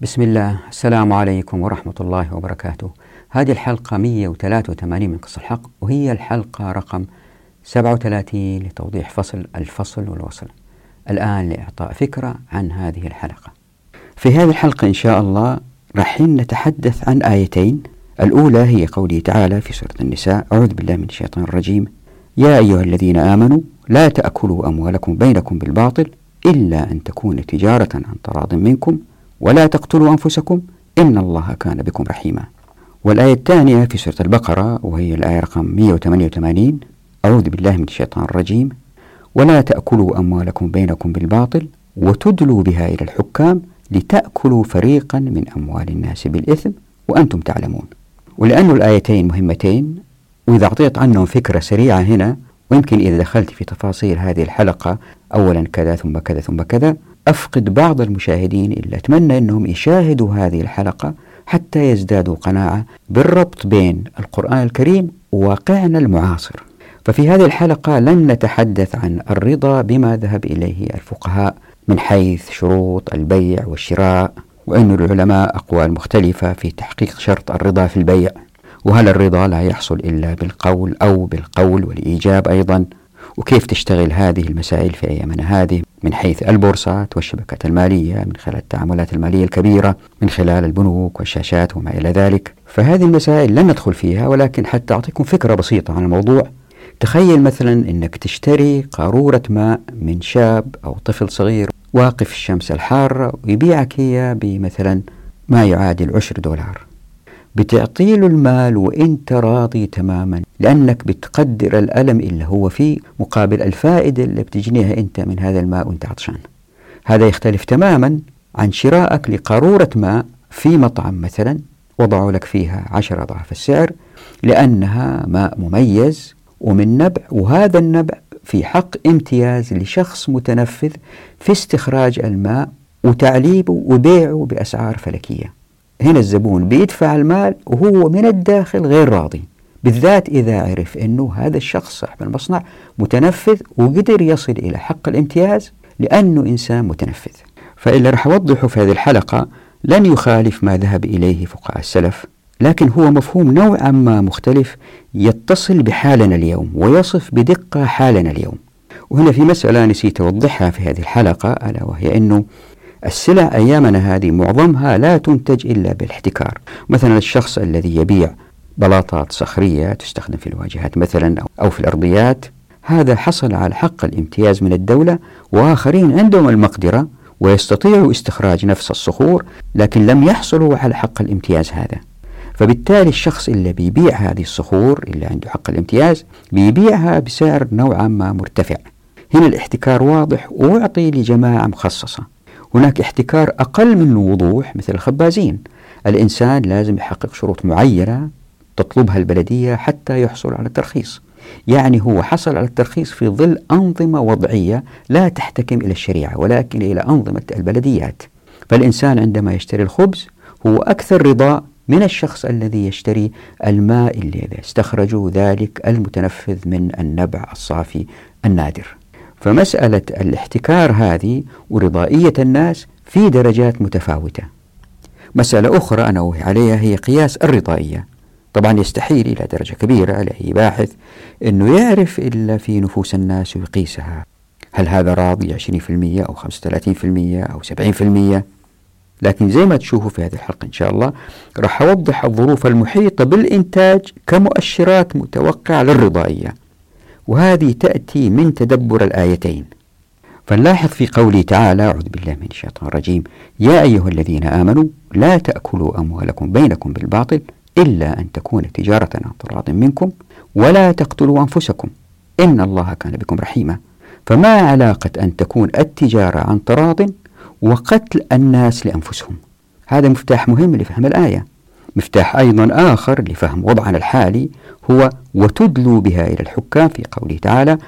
بسم الله. السلام عليكم ورحمة الله وبركاته. هذه الحلقة 183 من قصة الحق وهي الحلقة رقم 37 لتوضيح فصل الفصل والوصل. الآن لإعطاء فكرة عن هذه الحلقة. في هذه الحلقة إن شاء الله راح نتحدث عن آيتين. الأولى هي قوله تعالى في سورة النساء أعوذ بالله من الشيطان الرجيم. يا أيها الذين آمنوا لا تأكلوا أموالكم بينكم بالباطل إلا أن تكون تجارة عن تراض منكم. ولا تقتلوا أنفسكم إن الله كان بكم رحيما. والآية الثانية في سورة البقرة وهي الآية رقم 188 أعوذ بالله من الشيطان الرجيم. ولا تأكلوا أموالكم بينكم بالباطل وتدلوا بها إلى الحكام لتأكلوا فريقا من أموال الناس بالإثم وأنتم تعلمون. ولأن الآيتين مهمتين وإذا أعطيت عنهم فكرة سريعة هنا ويمكن إذا دخلت في تفاصيل هذه الحلقة أولا كذا ثم كذا ثم كذا أفقد بعض المشاهدين إلا أتمنى أنهم يشاهدوا هذه الحلقة حتى يزدادوا قناعة بالربط بين القرآن الكريم وواقعنا المعاصر. ففي هذه الحلقة لن نتحدث عن الرضا بما ذهب إليه الفقهاء من حيث شروط البيع والشراء وأن العلماء أقوال مختلفة في تحقيق شرط الرضا في البيع وهل الرضا لا يحصل إلا بالقول أو بالقول والإيجاب أيضا وكيف تشتغل هذه المسائل في أيامنا هذه. من حيث البورصات والشبكات المالية من خلال التعاملات المالية الكبيرة من خلال البنوك والشاشات وما إلى ذلك. فهذه المسائل لن ندخل فيها ولكن حتى أعطيكم فكرة بسيطة عن الموضوع. تخيل مثلا أنك تشتري قارورة ماء من شاب أو طفل صغير واقف الشمس الحارة ويبيعك هي بمثلا ما يعادل عشر دولار. بتعطي له المال وانت راضي تماما لأنك بتقدر الألم اللي هو فيه مقابل الفائدة اللي بتجنيها أنت من هذا الماء وأنت عطشان. هذا يختلف تماما عن شرائك لقارورة ماء في مطعم مثلا وضعوا لك فيها عشر أضعاف السعر لأنها ماء مميز ومن نبع وهذا النبع في حق امتياز لشخص متنفذ في استخراج الماء وتعليبه وبيعه بأسعار فلكية هنا الزبون بيدفع المال وهو من الداخل غير راضي. بالذات إذا عرف أنه هذا الشخص صاحب المصنع متنفذ وقدر يصل إلى حق الامتياز لأنه إنسان متنفذ. فإلا رح أوضحه في هذه الحلقة لن يخالف ما ذهب إليه فقهاء السلف لكن هو مفهوم نوعا ما مختلف يتصل بحالنا اليوم ويصف بدقة حالنا اليوم. وهنا في مسألة نسيت أوضحها في هذه الحلقة ألا وهي أنه السلع أيامنا هذه معظمها لا تنتج إلا بالاحتكار. مثلا الشخص الذي يبيع بلاطات صخرية تستخدم في الواجهات مثلا أو في الأرضيات هذا حصل على حق الامتياز من الدولة وآخرين عندهم المقدرة ويستطيعوا استخراج نفس الصخور لكن لم يحصلوا على حق الامتياز هذا. فبالتالي الشخص اللي بيبيع هذه الصخور اللي عنده حق الامتياز بيبيعها بسعر نوعا ما مرتفع. هنا الاحتكار واضح وأعطي لجماعة مخصصة. هناك احتكار أقل من الوضوح مثل الخبازين. الإنسان لازم يحقق شروط معينة تطلبها البلدية حتى يحصل على الترخيص. يعني هو حصل على الترخيص في ظل أنظمة وضعية لا تحتكم إلى الشريعة ولكن إلى أنظمة البلديات. فالإنسان عندما يشتري الخبز هو أكثر رضا من الشخص الذي يشتري الماء اللي استخرجوا ذلك المتنفذ من النبع الصافي النادر. فمسألة الاحتكار هذه ورضائية الناس في درجات متفاوتة. مسألة أخرى أنا عليها هي قياس الرضائية. طبعا يستحيل إلى درجة كبيرة لأي باحث أنه يعرف إلا في نفوس الناس ويقيسها. هل هذا راضي 20% أو 35% أو 70% لكن زي ما تشوفوا في هذه الحلقة إن شاء الله راح أوضح الظروف المحيطة بالإنتاج كمؤشرات متوقعة للرضائية. وهذه تأتي من تدبر الآيتين. فنلاحظ في قوله تعالى أعوذ بالله من الشيطان الرجيم يا أيها الذين آمنوا لا تأكلوا أموالكم بينكم بالباطل إلا أن تكون تجارة عن تراض منكم ولا تقتلوا أنفسكم إن الله كان بكم رحيما. فما علاقة أن تكون التجارة عن تراض وقتل الناس لأنفسهم؟ هذا مفتاح مهم لفهم الآية. مفتاح أيضا آخر لفهم وضعنا الحالي هو وتدلوا بها إلى الحكام في قوله تعالى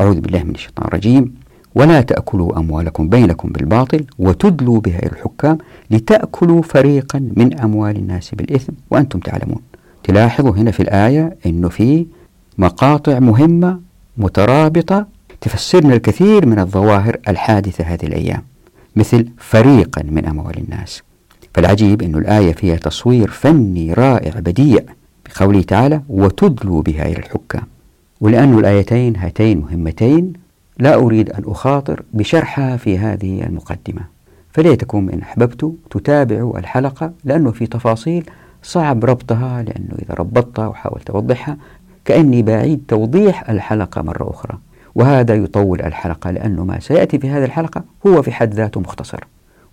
أعوذ بالله من الشيطان الرجيم ولا تأكلوا أموالكم بينكم بالباطل وتدلوا بها إلى الحكام لتأكلوا فريقا من أموال الناس بالإثم وأنتم تعلمون. تلاحظوا هنا في الآية أنه في مقاطع مهمة مترابطة تفسرنا الكثير من الظواهر الحادثة هذه الأيام مثل فريقا من أموال الناس فالعجيب أن الآية فيها تصوير فني رائع بديع بقوله تعالى وتدلوا بها إلى الحكام. ولأن الآيتين هاتين مهمتين لا أريد أن أخاطر بشرحها في هذه المقدمة. فليتكم إن أحببت تتابعوا الحلقة لأنه في تفاصيل صعب ربطها لأنه إذا ربطتها وحاولت أوضحها كأني بعيد توضيح الحلقة مرة أخرى. وهذا يطول الحلقة لأنه ما سيأتي في هذه الحلقة هو في حد ذاته مختصر.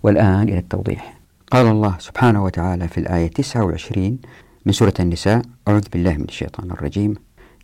والآن إلى التوضيح. قال الله سبحانه وتعالى في الآية 29 من سورة النساء أعوذ بالله من الشيطان الرجيم.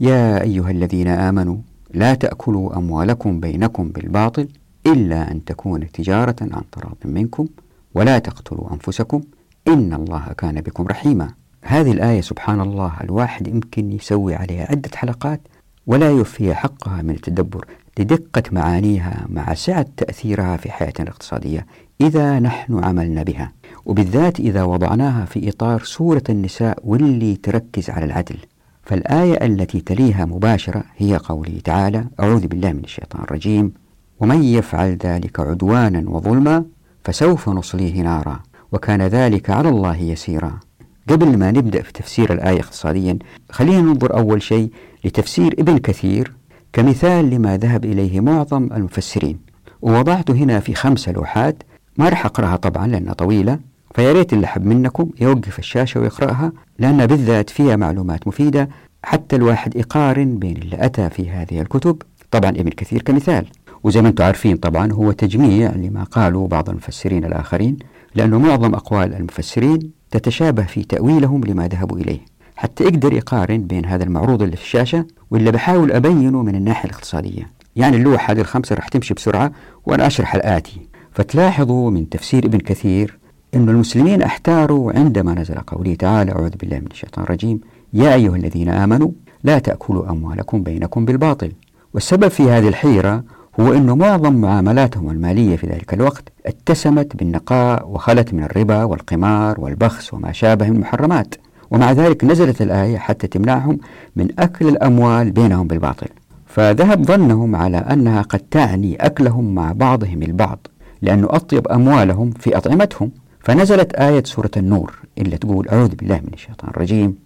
يا أيها الذين آمنوا لا تأكلوا أموالكم بينكم بالباطل إلا أن تكون تجارة عن تراض منكم ولا تقتلوا أنفسكم. إن الله كان بكم رحيما. هذه الآية سبحان الله الواحد يمكن يسوي عليها عدة حلقات ولا يوفي حقها من التدبر لدقة معانيها مع سعة تأثيرها في حياتنا الاقتصادية إذا نحن عملنا بها. وبالذات إذا وضعناها في إطار سورة النساء واللي تركز على العدل. فالآية التي تليها مباشرة هي قوله تعالى أعوذ بالله من الشيطان الرجيم. ومن يفعل ذلك عدوانا وظلما فسوف نصليه نارا. وكان ذلك على الله يسيرا. قبل ما نبدأ في تفسير الآية اقتصاديا خلينا ننظر أول شيء لتفسير ابن كثير كمثال لما ذهب إليه معظم المفسرين. ووضعت هنا في خمسة لوحات ما راح أقرأها طبعا لأنها طويلة فيا ريت اللي حب منكم يوقف الشاشة ويقرأها لأنها بالذات فيها معلومات مفيدة حتى الواحد يقارن بين اللي أتى في هذه الكتب. طبعا ابن كثير كمثال. وزي ما أنتم عارفين طبعا هو تجميع لما قالوا بعض المفسرين الآخرين لأنه معظم أقوال المفسرين تتشابه في تأويلهم لما ذهبوا إليه. حتى يقدر يقارن بين هذا المعروض اللي في الشاشة واللي بحاول أبينه من الناحية الاقتصادية. يعني اللوحة هذه الخمسة راح تمشي بسرعة وأنا أشرح الآتي. فتلاحظوا من تفسير ابن كثير أن المسلمين احتاروا عندما نزل قوله تعالى أعوذ بالله من الشيطان الرجيم. يا أيها الذين آمنوا لا تأكلوا أموالكم بينكم بالباطل. والسبب في هذه الحيرة هو أن معظم معاملاتهم المالية في ذلك الوقت اتسمت بالنقاء وخلت من الربا والقمار والبخس وما شابه من المحرمات. ومع ذلك نزلت الآية حتى تمنعهم من أكل الأموال بينهم بالباطل. فذهب ظنهم على أنها قد تعني أكلهم مع بعضهم البعض لأنه أطيب أموالهم في أطعمتهم. فنزلت آية سورة النور اللي تقول أعوذ بالله من الشيطان الرجيم.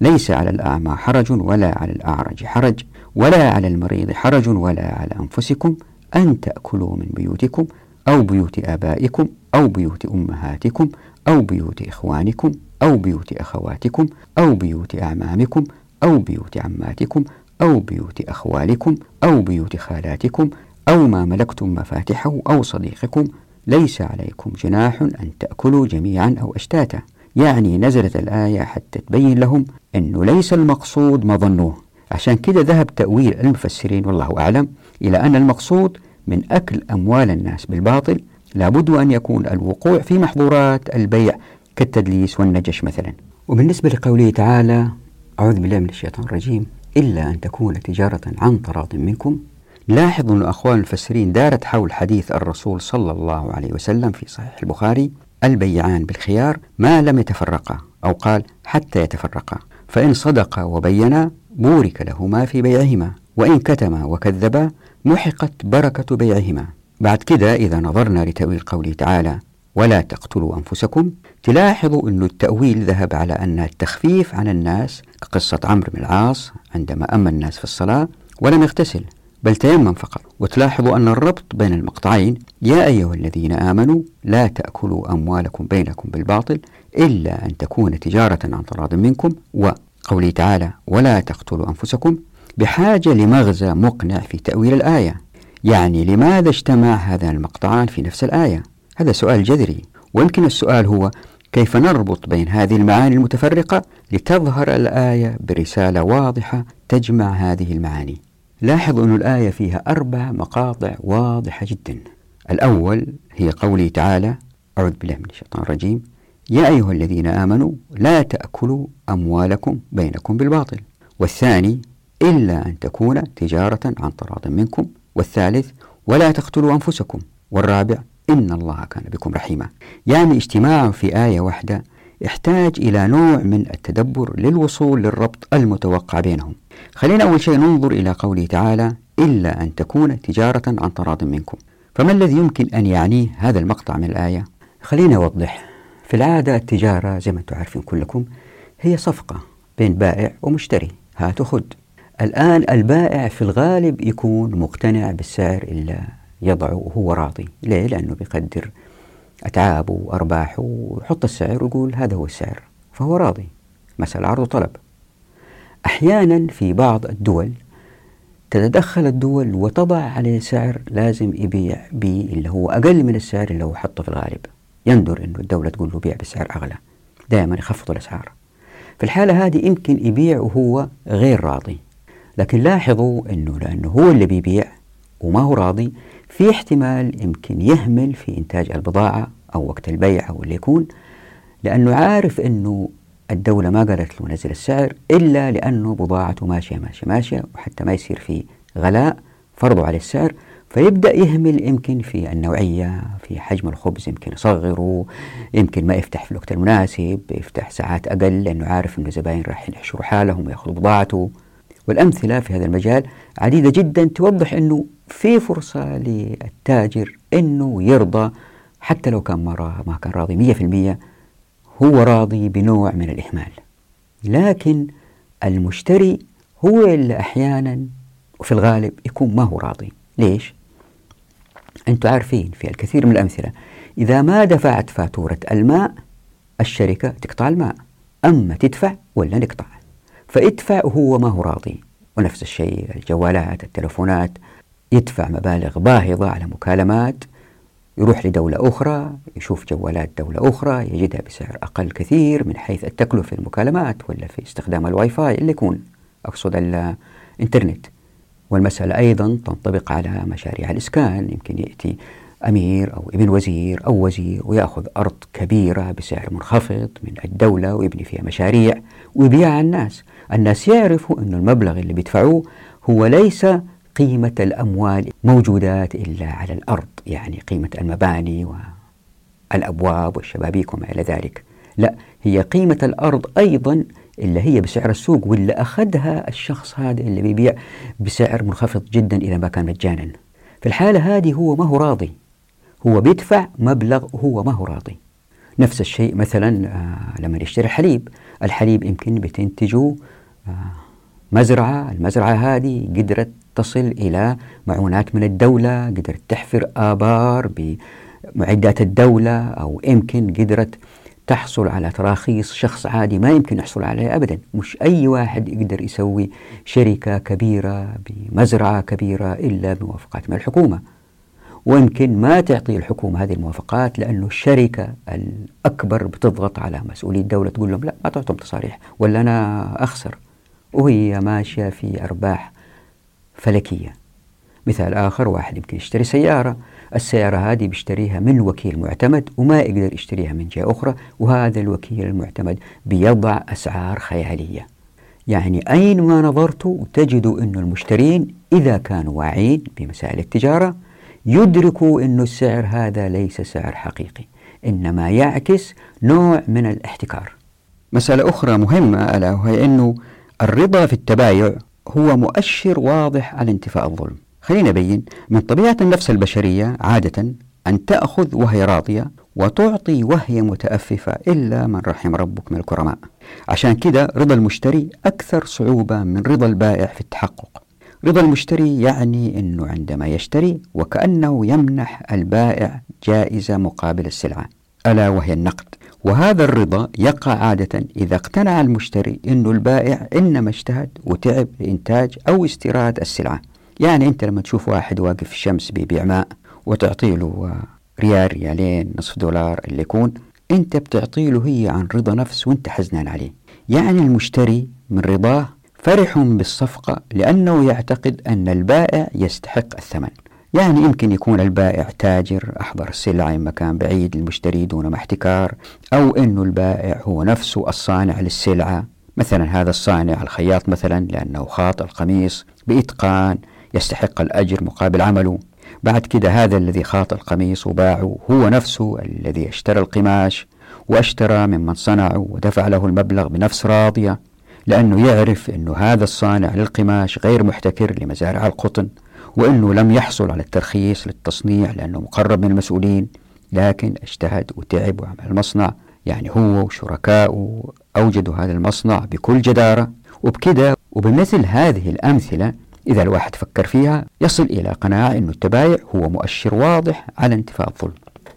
ليس على الأعمى حرج ولا على الأعرج حرج ولا على المريض حرج ولا على أنفسكم أن تأكلوا من بيوتكم أو بيوت آبائكم أو بيوت أمهاتكم أو بيوت إخوانكم أو بيوت أخواتكم أو بيوت أعمامكم أو بيوت عماتكم أو بيوت أخوالكم أو بيوت خالاتكم أو ما ملكتم مفاتحه أو صديقكم ليس عليكم جناح أن تأكلوا جميعا أو أشتاتا. يعني نزلت الآية حتى تبين لهم أنه ليس المقصود ما ظنوه. عشان كده ذهب تأويل المفسرين والله أعلم إلى أن المقصود من أكل أموال الناس بالباطل لابد أن يكون الوقوع في محظورات البيع كالتدليس والنجش مثلا. وبالنسبة لقوله تعالى أعوذ بالله من الشيطان الرجيم إلا أن تكون تجارة عن تراض منكم لاحظوا أن أخوان المفسرين دارت حول حديث الرسول صلى الله عليه وسلم في صحيح البخاري البيعان بالخيار ما لم يتفرقا أو قال حتى يتفرقا فإن صدقا وبينا بورك لهما في بيعهما وإن كتما وكذبا محقت بركة بيعهما. بعد كده إذا نظرنا لتأويل قوله تعالى ولا تقتلوا أنفسكم تلاحظوا أن التأويل ذهب على أن التخفيف عن الناس كقصة عمرو بن العاص عندما أما الناس في الصلاة ولم يغتسل. بل تيمم فقط وتلاحظوا أن الربط بين المقطعين يا أيها الذين آمنوا لا تأكلوا أموالكم بينكم بالباطل إلا أن تكون تجارة عن تراض منكم وقوله تعالى ولا تقتلوا أنفسكم بحاجة لمغزى مقنع في تأويل الآية. يعني لماذا اجتمع هذان المقطعان في نفس الآية؟ هذا سؤال جذري. ويمكن السؤال هو كيف نربط بين هذه المعاني المتفرقة لتظهر الآية برسالة واضحة تجمع هذه المعاني؟ لاحظوا أن الآية فيها أربع مقاطع واضحة جدا. الأول هي قوله تعالى أعوذ بالله من الشيطان الرجيم يا أيها الذين آمنوا لا تأكلوا أموالكم بينكم بالباطل. والثاني إلا أن تكون تجارة عن تراض منكم. والثالث ولا تقتلوا أنفسكم. والرابع إن الله كان بكم رحيما. يعني اجتماع في آية واحدة يحتاج إلى نوع من التدبر للوصول للربط المتوقع بينهم. خلينا أول شيء ننظر إلى قوله تعالى إلا أن تكون تجارة عن تراض منكم. فما الذي يمكن أن يعنيه هذا المقطع من الآية؟ خلينا أوضح في العادة التجارة زي ما أنتم عارفين كلكم هي صفقة بين بائع ومشتري. هات وخذ الآن البائع في الغالب يكون مقتنع بالسعر اللي يضعه وهو راضي. ليه؟ لأنه بيقدر أتعابه وأرباحه ويحط السعر ويقول هذا هو السعر فهو راضي. مسألة عرض وطلب. أحيانا في بعض الدول تتدخل الدول وتضع عليه سعر لازم يبيع به اللي هو أقل من السعر اللي هو حطه في الغالب. يندر أنه الدولة تقول له بيع بسعر أغلى. دائما يخفض الأسعار. في الحالة هذه يمكن يبيع وهو غير راضي. لكن لاحظوا أنه لأنه هو اللي بيبيع وما هو راضي في احتمال يمكن يهمل في إنتاج البضاعة أو وقت البيع أو اللي يكون لأنه عارف أنه الدولة ما قالت له نزل السعر إلا لأنه بضاعته ماشية ماشية ماشية وحتى ما يصير في غلاء فرضوا عليه السعر. فيبدأ يهمل يمكن في النوعية في حجم الخبز يمكن يصغره يمكن ما يفتح في الوقت المناسب يفتح ساعات أقل لأنه عارف أنه زباين راح يحشروا حالهم ويأخذوا بضاعته. والأمثلة في هذا المجال عديدة جدا توضح أنه في فرصة للتاجر أنه يرضى حتى لو كان مرة ما كان راضي مية في المية هو راضي بنوع من الإهمال. لكن المشتري هو اللي أحيانا وفي الغالب يكون ما هو راضي. ليش؟ أنتم عارفين في الكثير من الأمثلة إذا ما دفعت فاتورة الماء الشركة تقطع الماء. أما تدفع ولا نقطع؟ فادفع وهو ما هو راضي. ونفس الشيء الجوالات التلفونات يدفع مبالغ باهظة على مكالمات. يروح لدولة أخرى يشوف جوالات دولة أخرى يجدها بسعر أقل كثير من حيث التكلفة في المكالمات ولا في استخدام الواي فاي اللي يكون أقصد الإنترنت. والمسألة أيضا تنطبق على مشاريع الإسكان يمكن يأتي أمير أو ابن وزير أو وزير ويأخذ أرض كبيرة بسعر منخفض من الدولة ويبني فيها مشاريع ويبيعها الناس. الناس يعرفوا أن المبلغ اللي بيدفعوه هو ليس قيمة الأموال موجودات إلا على الأرض يعني قيمة المباني والأبواب والشبابيك وما إلى ذلك. لا هي قيمة الأرض أيضا اللي هي بسعر السوق واللي أخذها الشخص هذا اللي بيبيع بسعر منخفض جدا إذا ما كان مجانا. في الحالة هذه هو ما هو راضي. هو بيدفع مبلغ هو ما هو راضي. نفس الشيء مثلا آه لما يشتري حليب. الحليب يمكن بتنتجه آه مزرعة. المزرعة هذه قدرت تصل إلى معونات من الدولة قدرت تحفر آبار بمعدات الدولة أو يمكن قدرت تحصل على تراخيص شخص عادي ما يمكن يحصل عليها أبدا. مش أي واحد يقدر يسوي شركة كبيرة بمزرعة كبيرة إلا بموافقات من الحكومة. ويمكن ما تعطي الحكومة هذه الموافقات لأنه الشركة الأكبر بتضغط على مسؤولي الدولة تقول لهم لا ما تعطهم تصاريح ولا أنا أخسر. وهي ماشية في أرباح فلكية. مثال آخر واحد يمكن يشتري سيارة. السيارة هذه بيشتريها من وكيل معتمد وما يقدر يشتريها من جهة أخرى وهذا الوكيل المعتمد بيضع أسعار خيالية. يعني أينما نظرتوا تجدوا أن المشترين إذا كانوا واعين بمسائل التجارة يدركوا أن السعر هذا ليس سعر حقيقي إنما يعكس نوع من الاحتكار. مسألة أخرى مهمة ألا وهي أنه الرضا في التبايع هو مؤشر واضح على انتفاء الظلم. خلينا نبين من طبيعة النفس البشرية عادة أن تأخذ وهي راضية وتعطي وهي متأففة إلا من رحم ربك من الكرماء. عشان كده رضا المشتري أكثر صعوبة من رضا البائع في التحقق. رضا المشتري يعني أنه عندما يشتري وكأنه يمنح البائع جائزة مقابل السلعة ألا وهي النقد. وهذا الرضا يقع عادة إذا اقتنع المشتري أن البائع إنما اجتهد وتعب لإنتاج أو استيراد السلعة. يعني أنت لما تشوف واحد واقف في الشمس بيبيع ماء وتعطي له ريال ريالين نصف دولار اللي يكون أنت بتعطي له هي عن رضا نفس وأنت حزنان عليه. يعني المشتري من رضاه فرح بالصفقة لأنه يعتقد أن البائع يستحق الثمن. يعني يمكن يكون البائع تاجر أحضر السلعة من مكان بعيد للمشتري دون ما احتكار أو أنه البائع هو نفسه الصانع للسلعة. مثلا هذا الصانع الخياط مثلا لأنه خاط القميص بإتقان يستحق الأجر مقابل عمله. بعد كده هذا الذي خاط القميص وباعه هو نفسه الذي اشترى القماش واشترى ممن صنعه ودفع له المبلغ بنفس راضية لأنه يعرف أنه هذا الصانع للقماش غير محتكر لمزارع القطن. وأنه لم يحصل على الترخيص للتصنيع لأنه مقرب من المسؤولين لكن اجتهد وتعب وعمل المصنع يعني هو وشركائه أوجدوا هذا المصنع بكل جدارة. وبكده وبمثل هذه الأمثلة إذا الواحد فكر فيها يصل إلى قناعة أن التبايع هو مؤشر واضح على انتفاء الظلم.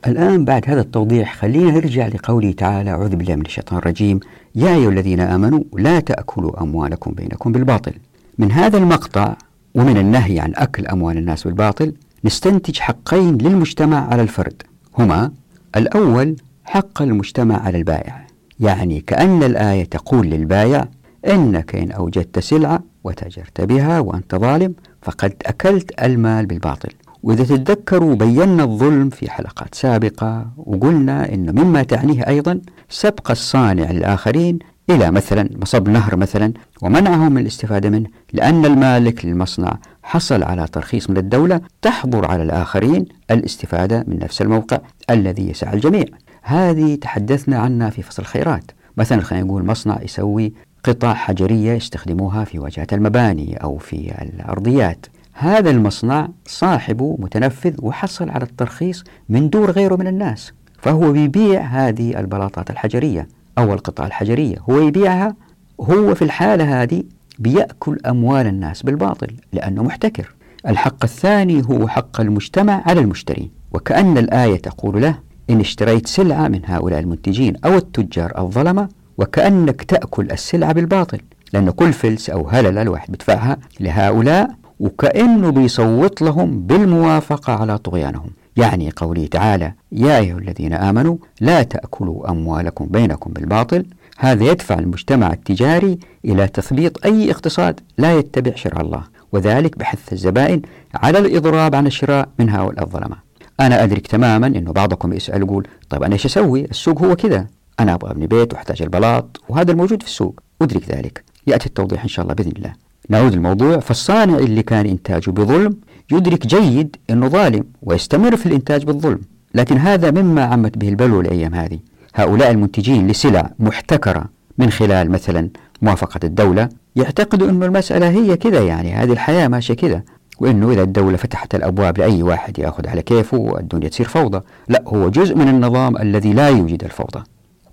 الآن بعد هذا التوضيح خلينا نرجع لقوله تعالى أعوذ بالله من الشيطان الرجيم يا أيها الذين آمنوا لا تأكلوا أموالكم بينكم بالباطل. من هذا المقطع ومن النهي عن أكل أموال الناس بالباطل نستنتج حقين للمجتمع على الفرد. هما الأول حق المجتمع على البائع. يعني كأن الآية تقول للبائع إنك إن أوجدت سلعة وتاجرت بها وأنت ظالم فقد أكلت المال بالباطل. وإذا تتذكروا بينا الظلم في حلقات سابقة وقلنا إنه مما تعنيه أيضا سبق الصانع الآخرين إلى مثلا مصب نهر مثلا ومنعهم من الاستفادة منه لأن المالك للمصنع حصل على ترخيص من الدولة تحظر على الآخرين الاستفادة من نفس الموقع الذي يسع الجميع. هذه تحدثنا عنها في فصل الخيرات. مثلا خلينا نقول مصنع يسوي قطع حجرية يستخدموها في واجهة المباني أو في الأرضيات. هذا المصنع صاحبه متنفذ وحصل على الترخيص من دور غيره من الناس فهو بيبيع هذه البلاطات الحجرية. أو القطع الحجرية هو يبيعها هو في الحالة هذه بيأكل أموال الناس بالباطل لأنه محتكر. الحق الثاني هو حق المجتمع على المشترين وكأن الآية تقول له إن اشتريت سلعة من هؤلاء المنتجين أو التجار الظلمة وكأنك تأكل السلعة بالباطل لأن كل فلس أو هللة الواحد بدفعها لهؤلاء وكأنه بيصوت لهم بالموافقة على طغيانهم. يعني قوله تعالى يا أيها الذين آمنوا لا تأكلوا أموالكم بينكم بالباطل. هذا يدفع المجتمع التجاري إلى تثبيط أي اقتصاد لا يتبع شرع الله وذلك بحث الزبائن على الإضراب عن الشراء من هؤلاء الظلمة. أنا أدرك تماما أنه بعضكم يسأل يقول طيب أنا إيش أسوي؟ السوق هو كذا. أنا أبغى أبني بيت وأحتاج البلاط وهذا الموجود في السوق. أدرك ذلك. يأتي التوضيح إن شاء الله بإذن الله. نعود الموضوع. فالصانع اللي كان إنتاجه بظلم يدرك جيد أنه ظالم ويستمر في الإنتاج بالظلم. لكن هذا مما عمت به البلوى الأيام هذه. هؤلاء المنتجين لسلع محتكرة من خلال مثلا موافقة الدولة يعتقدوا أن المسألة هي كذا يعني هذه الحياة ماشية كذا. وأنه إذا الدولة فتحت الأبواب لأي واحد يأخذ على كيفه والدنيا تصير فوضى. لا هو جزء من النظام الذي لا يوجد الفوضى.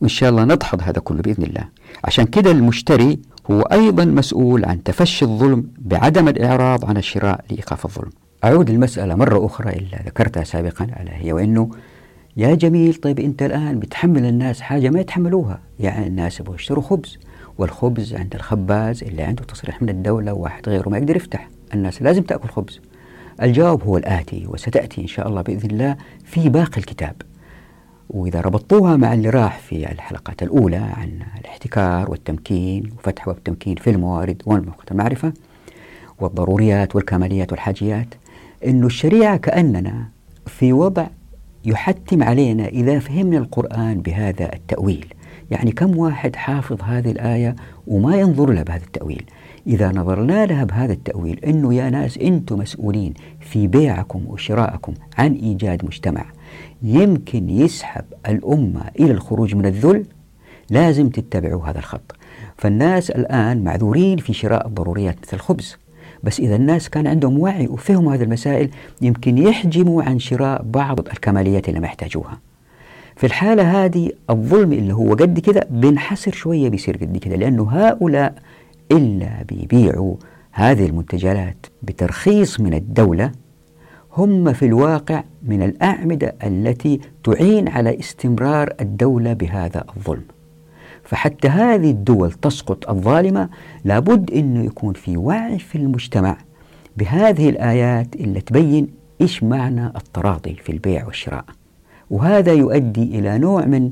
وإن شاء الله ندحض هذا كله بإذن الله. عشان كده المشتري هو أيضا مسؤول عن تفشي الظلم بعدم الإعراض عن الشراء لإيقاف الظلم. أعود المسألة مرة أخرى إلا ذكرتها سابقا ألا هي وأنه يا جميل طيب أنت الآن بتحمل الناس حاجة ما يتحملوها. يعني الناس يبغوا يشتروا خبز والخبز عند الخباز اللي عنده تصريح من الدولة وواحد غيره ما يقدر يفتح. الناس لازم تأكل خبز. الجواب هو الآتي وستأتي إن شاء الله بإذن الله في باقي الكتاب. وإذا ربطوها مع اللي راح في الحلقات الأولى عن الاحتكار والتمكين وفتح باب التمكين في الموارد والموقع المعرفة والضروريات والكماليات والحاجيات أن الشريعة كأننا في وضع يحتم علينا إذا فهمنا القرآن بهذا التأويل. يعني كم واحد حافظ هذه الآية وما ينظر لها بهذا التأويل. إذا نظرنا لها بهذا التأويل أنه يا ناس أنتم مسؤولين في بيعكم وشراءكم عن إيجاد مجتمع. يمكن يسحب الأمة إلى الخروج من الذل؟ لازم تتبعوا هذا الخط. فالناس الآن معذورين في شراء الضروريات مثل الخبز. بس إذا الناس كان عندهم وعي وفهموا هذه المسائل يمكن يحجموا عن شراء بعض الكماليات اللي ما يحتاجوها. في الحالة هذه الظلم اللي هو قد كده بينحسر شوية بيصير قد كده لأنه هؤلاء إلا بيبيعوا هذه المنتجات بترخيص من الدولة هم في الواقع من الأعمدة التي تعين على استمرار الدولة بهذا الظلم. فحتى هذه الدول تسقط الظالمة لابد أنه يكون في وعي في المجتمع بهذه الآيات اللي تبين إيش معنى التراضي في البيع والشراء. وهذا يؤدي إلى نوع من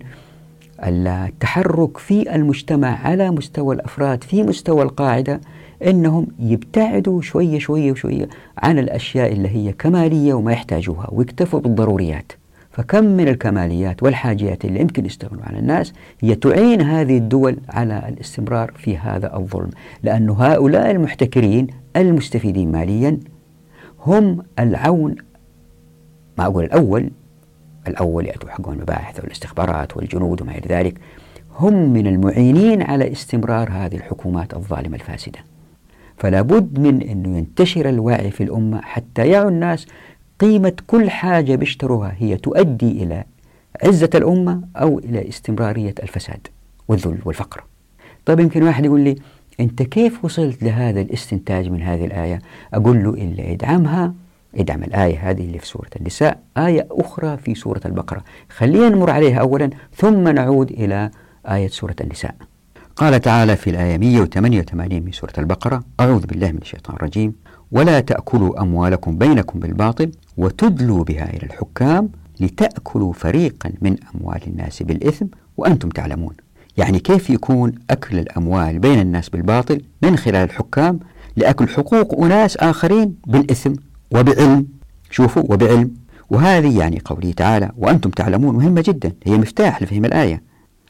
التحرك في المجتمع على مستوى الأفراد في مستوى القاعدة إنهم يبتعدوا شوية شوية وشويه عن الأشياء اللي هي كمالية وما يحتاجوها ويكتفوا بالضروريات. فكم من الكماليات والحاجيات اللي يمكن يستغنوا عن الناس هي تعين هذه الدول على الاستمرار في هذا الظلم، لأن هؤلاء المحتكرين المستفيدين ماليا هم العون ما أقول الأول الأول يأتوا حقهم المباحث والاستخبارات والجنود وما إلى ذلك. هم من المعينين على استمرار هذه الحكومات الظالمة الفاسدة. فلا بد من أنه ينتشر الوعي في الأمة حتى يعوا الناس قيمة كل حاجة بيشتروها هي تؤدي إلى عزة الأمة أو إلى استمرارية الفساد والذل والفقر. طيب يمكن واحد يقول لي أنت كيف وصلت لهذا الاستنتاج من هذه الآية؟ أقول له إلا ادعمها إدعم الآية هذه اللي في سورة النساء آية أخرى في سورة البقرة. خلينا نمر عليها أولا ثم نعود إلى آية سورة النساء. قال تعالى في الآية 188 من سورة البقرة أعوذ بالله من الشيطان الرجيم ولا تأكلوا أموالكم بينكم بالباطل وتدلوا بها إلى الحكام لتأكلوا فريقا من أموال الناس بالإثم وأنتم تعلمون. يعني كيف يكون أكل الأموال بين الناس بالباطل من خلال الحكام لأكل حقوق أناس آخرين بالإثم؟ وبعلم. شوفوا وبعلم. وهذه يعني قوله تعالى وأنتم تعلمون مهمة جدا. هي مفتاح لفهم الآية.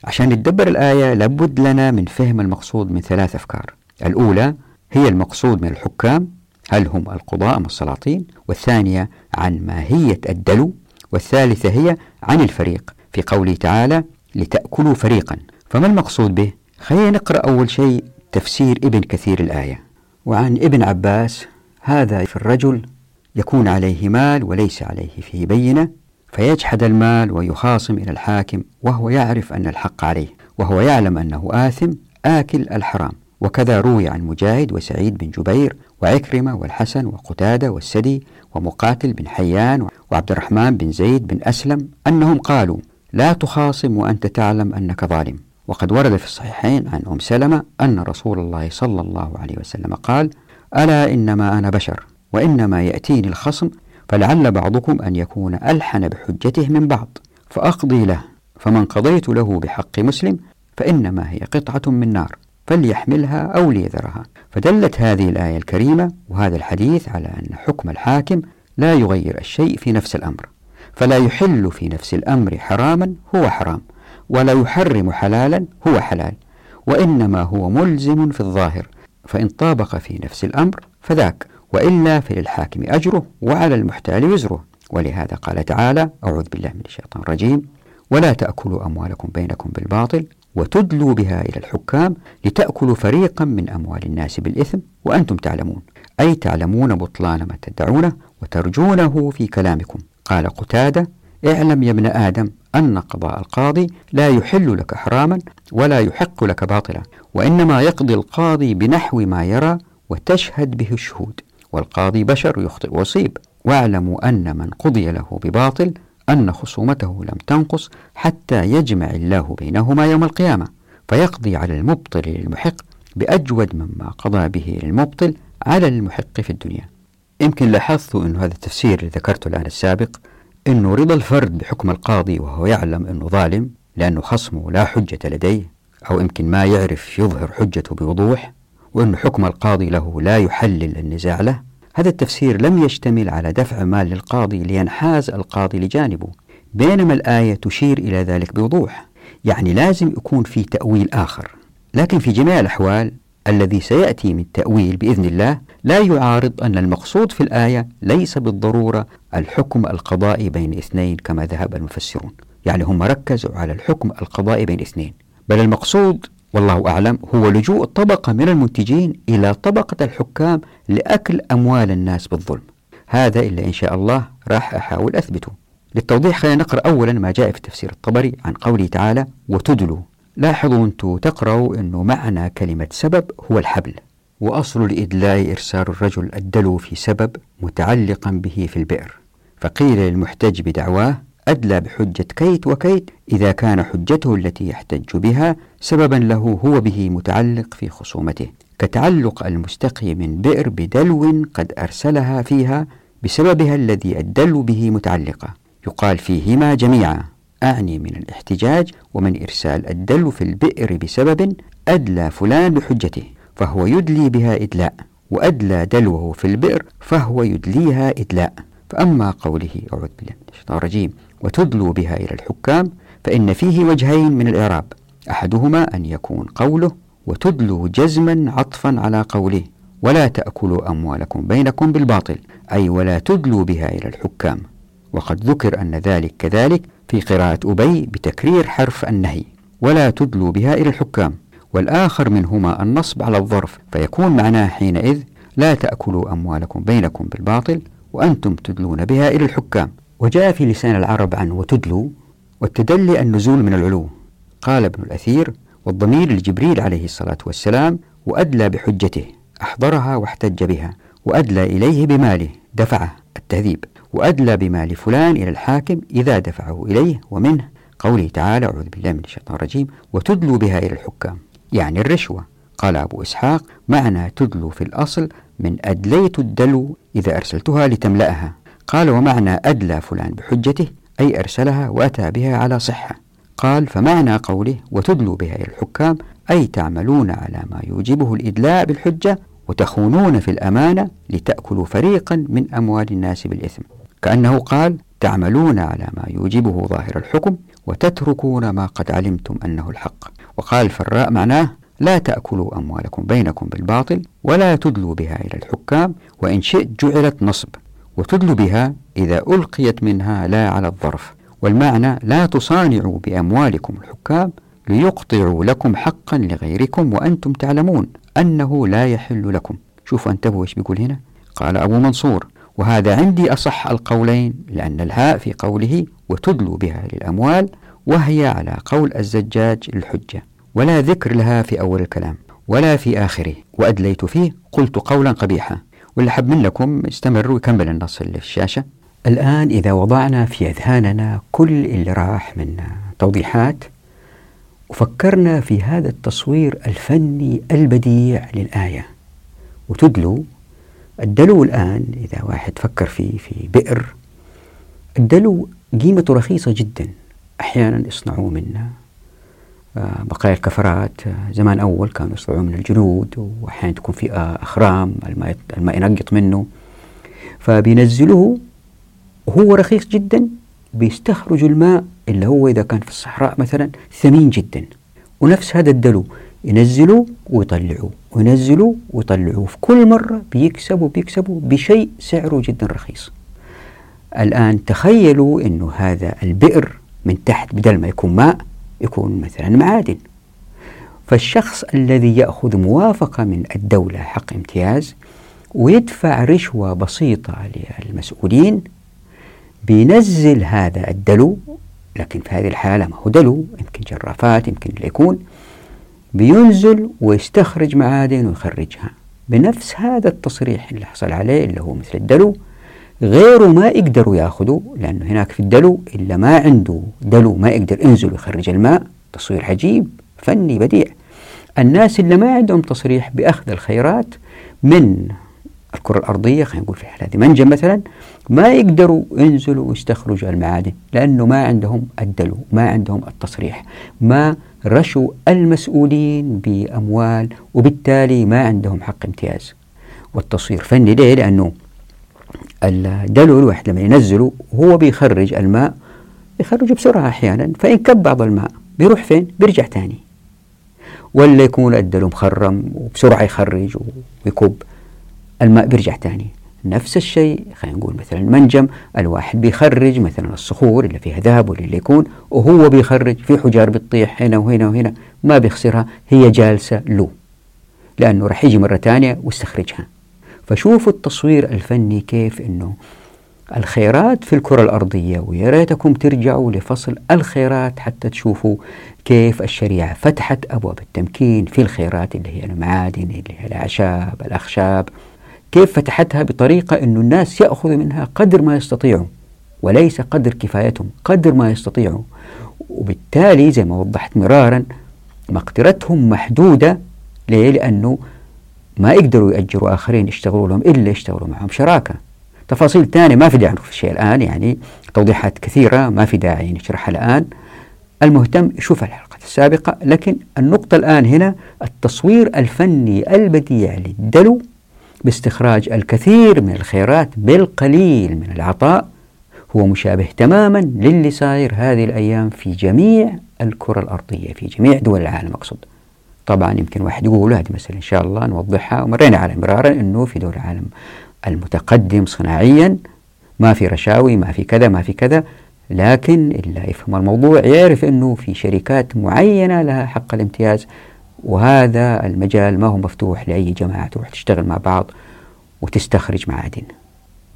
عشان نتدبر الآية لابد لنا من فهم المقصود من ثلاث أفكار. الأولى هي المقصود من الحكام هل هم القضاء أم السلاطين؟ والثانية عن ماهية الدلو؟ والثالثة هي عن الفريق. في قوله تعالى لتأكلوا فريقا فما المقصود به؟ خلينا نقرأ أول شيء تفسير ابن كثير الآية. وعن ابن عباس هذا في الرجل يكون عليه مال وليس عليه فيه بينة فيجحد المال ويخاصم إلى الحاكم وهو يعرف أن الحق عليه وهو يعلم أنه آثم آكل الحرام. وكذا روي عن مجاهد وسعيد بن جبير وعكرمة والحسن وقتادة والسدي ومقاتل بن حيان وعبد الرحمن بن زيد بن أسلم أنهم قالوا لا تخاصم وأنت تعلم أنك ظالم. وقد ورد في الصحيحين عن أم سلمة أن رسول الله صلى الله عليه وسلم قال ألا إنما أنا بشر. وإنما يأتيني الخصم فلعل بعضكم أن يكون ألحن بحجته من بعض فأقضي له فمن قضيت له بحق مسلم فإنما هي قطعة من نار فليحملها أو ليذرها. فدلت هذه الآية الكريمة وهذا الحديث على أن حكم الحاكم لا يغير الشيء في نفس الأمر فلا يحل في نفس الأمر حراما هو حرام ولا يحرم حلالا هو حلال وإنما هو ملزم في الظاهر فإن طابق في نفس الأمر فذاك. وإلا فللحاكم أجره وعلى المحتال وزره. ولهذا قال تعالى أعوذ بالله من الشيطان الرجيم. ولا تأكلوا أموالكم بينكم بالباطل وتدلوا بها إلى الحكام لتأكلوا فريقا من أموال الناس بالإثم وأنتم تعلمون. أي تعلمون بطلان ما تدعونه وترجونه في كلامكم. قال قتادة اعلم يا ابن آدم أن قضاء القاضي لا يحل لك حراما ولا يحق لك باطلا وإنما يقضي القاضي بنحو ما يرى وتشهد به الشهود. والقاضي بشر يخطئ ويصيب. واعلموا أن من قضي له بباطل أن خصومته لم تنقص حتى يجمع الله بينهما يوم القيامة فيقضي على المبطل للمحق بأجود مما قضى به للمبطل على المحق في الدنيا. يمكن لاحظتوا أن هذا التفسير اللي ذكرته الآن السابق أنه رضا الفرد بحكم القاضي وهو يعلم أنه ظالم لأنه خصمه لا حجة لديه أو يمكن ما يعرف يظهر حجته بوضوح وأن حكم القاضي له لا يحلل النزاع له هذا التفسير لم يشتمل على دفع مال للقاضي لينحاز القاضي لجانبه بينما الآية تشير إلى ذلك بوضوح. يعني لازم يكون في تأويل آخر. لكن في جميع الأحوال الذي سيأتي من تأويل بإذن الله لا يعارض أن المقصود في الآية ليس بالضرورة الحكم القضائي بين اثنين كما ذهب المفسرون. يعني هم ركزوا على الحكم القضائي بين اثنين بل المقصود والله أعلم هو لجوء طبقة من المنتجين إلى طبقة الحكام لأكل أموال الناس بالظلم. هذا إلا إن شاء الله راح أحاول أثبته. للتوضيح خلينا نقرأ أولا ما جاء في تفسير الطبري عن قوله تعالى وتدلوا لاحظوا أنتم تقرأوا أنه معنى كلمة سبب هو الحبل وأصل الإدلاء إرسال الرجل الدلو في سبب متعلقا به في البئر. فقيل للمحتج بدعواه أدلى بحجة كيت وكيت إذا كان حجته التي يحتج بها سببا له هو به متعلق في خصومته كتعلق المستقي من بئر بدلو قد أرسلها فيها بسببها الذي الدلو به متعلقة. يقال فيهما جميعا أعني من الاحتجاج ومن إرسال الدلو في البئر بسبب أدلى فلان بحجته فهو يدلي بها إدلاء وأدلى دلوه في البئر فهو يدليها إدلاء. فأما قوله أعوذ بالله من الشيطان الرجيم وتدلوا بها إلى الحكام فإن فيه وجهين من الإعراب أحدهما أن يكون قوله وتدلوا جزما عطفا على قوله ولا تأكلوا أموالكم بينكم بالباطل أي ولا تدلوا بها إلى الحكام. وقد ذكر أن ذلك كذلك في قراءة أبي بتكرير حرف النهي ولا تدلوا بها إلى الحكام. والآخر منهما النصب على الظرف فيكون معناه حينئذ لا تأكلوا أموالكم بينكم بالباطل وأنتم تدلون بها إلى الحكام. وجاء في لسان العرب عن وتدلوا والتدلي النزول من العلو. قال ابن الأثير والضمير لجبريل عليه الصلاة والسلام وأدلى بحجته أحضرها واحتج بها وأدلى إليه بماله دفعه التهذيب وأدلى بمال فلان إلى الحاكم إذا دفعه إليه ومنه. قوله تعالى أعوذ بالله من الشيطان الرجيم وتدلوا بها إلى الحكام يعني الرشوة. قال أبو إسحاق معنى تدلو في الأصل من أدليت الدلو إذا أرسلتها لتملأها. قال ومعنى أدلى فلان بحجته أي أرسلها وأتى بها على صحة. قال فمعنى قوله وتدلوا بها إلى الحكام أي تعملون على ما يوجبه الإدلاء بالحجة وتخونون في الأمانة لتأكلوا فريقا من أموال الناس بالإثم. كأنه قال تعملون على ما يوجبه ظاهر الحكم وتتركون ما قد علمتم أنه الحق. وقال الفراء معناه لا تأكلوا أموالكم بينكم بالباطل ولا تدلوا بها إلى الحكام وإن شئت جعلت نصب. وتدلوا بها إذا ألقيت منها لا على الظرف. والمعنى لا تصانعوا بأموالكم الحكام ليقطعوا لكم حقا لغيركم وأنتم تعلمون أنه لا يحل لكم. شوفوا انتبهوا إيش بيقول هنا. قال أبو منصور وهذا عندي أصح القولين لأن الهاء في قوله وتدلوا بها للأموال وهي على قول الزجاج للحجة ولا ذكر لها في أول الكلام ولا في آخره. وأدليت فيه قلت قولا قبيحا. واللي حب منكم استمروا ويكمل النص اللي في الشاشة. الآن إذا وضعنا في أذهاننا كل اللي راح من توضيحات وفكرنا في هذا التصوير الفني البديع للآية. وتدلو الدلو الآن إذا واحد فكر فيه في بئر الدلو قيمته رخيصة جدا. أحيانا يصنعوه من بقايا الكفرات آه، زمان أول كانوا يصنعوه من الجلود وأحيانا تكون في آه، أخرام الماء, الماء ينقط منه. فبينزلوه وهو رخيص جدا بيستخرجوا الماء اللي هو إذا كان في الصحراء مثلا ثمين جدا. ونفس هذا الدلو ينزلوا ويطلعوا وينزلوا ويطلعوا في كل مرة بيكسبوا بيكسبوا بشيء سعره جدا رخيص. الآن تخيلوا أنه هذا البئر من تحت بدل ما يكون ماء يكون مثلا معادن. فالشخص الذي يأخذ موافقة من الدولة حق امتياز ويدفع رشوة بسيطة للمسؤولين بينزل هذا الدلو لكن في هذه الحالة ما هو دلو يمكن جرافات يمكن اللي يكون بينزل ويستخرج معادن ويخرجها. بنفس هذا التصريح اللي حصل عليه اللي هو مثل الدلو غيره ما يقدروا ياخذوا لأنه هناك في الدلو إلا ما عنده دلو ما يقدر ينزل ويخرج الماء تصوير عجيب فني بديع الناس اللي ما عندهم تصريح بأخذ الخيرات من الكرة الأرضية خلينا نقول في هذه منجم مثلا ما يقدروا ينزلوا ويستخرجوا المعادن لأنه ما عندهم الدلو ما عندهم التصريح ما رشوا المسؤولين بأموال وبالتالي ما عندهم حق امتياز والتصوير فني ليه؟ لأنه الدلو الواحد لما ينزله هو بيخرج الماء يخرجه بسرعة أحيانا فإن كب بعض الماء بيروح فين؟ بيرجع تاني. ولا يكون الدلو مخرم وبسرعة يخرج ويكب الماء بيرجع تاني. نفس الشيء خلينا نقول مثلا منجم الواحد بيخرج مثلا الصخور اللي فيها ذهب واللي يكون وهو بيخرج في حجار بتطيح هنا وهنا وهنا ما بيخسرها هي جالسة له لأنه راح يجي مرة ثانية ويستخرجها. فشوفوا التصوير الفني كيف أنه الخيرات في الكرة الأرضية ويا ريتكم ترجعوا لفصل الخيرات حتى تشوفوا كيف الشريعة فتحت أبواب التمكين في الخيرات اللي هي المعادن اللي هي الأعشاب الأخشاب. كيف فتحتها بطريقة أن الناس يأخذوا منها قدر ما يستطيعوا وليس قدر كفايتهم قدر ما يستطيعوا. وبالتالي زي ما وضحت مرارا مقدرتهم محدودة. ليه؟ لأنه ما يقدروا يأجروا آخرين يشتغلوا لهم إلا يشتغلوا معهم شراكة. تفاصيل ثانية ما في داعي في الشيء الآن يعني توضيحات كثيرة ما في داعي نشرحها الآن. المهتم يشوف الحلقة السابقة لكن النقطة الآن هنا التصوير الفني البديع للدلو باستخراج الكثير من الخيرات بالقليل من العطاء هو مشابه تماما للي صاير هذه الأيام في جميع الكرة الأرضية في جميع دول العالم أقصد. طبعا يمكن واحد يقول هذه مسألة إن شاء الله نوضحها. ومرينا على مرارا أنه في دول العالم المتقدم صناعيا ما في رشاوي ما في كذا ما في كذا لكن اللي يفهم الموضوع يعرف أنه في شركات معينة لها حق الامتياز. وهذا المجال ما هو مفتوح لأي جماعة تروح تشتغل مع بعض وتستخرج معادن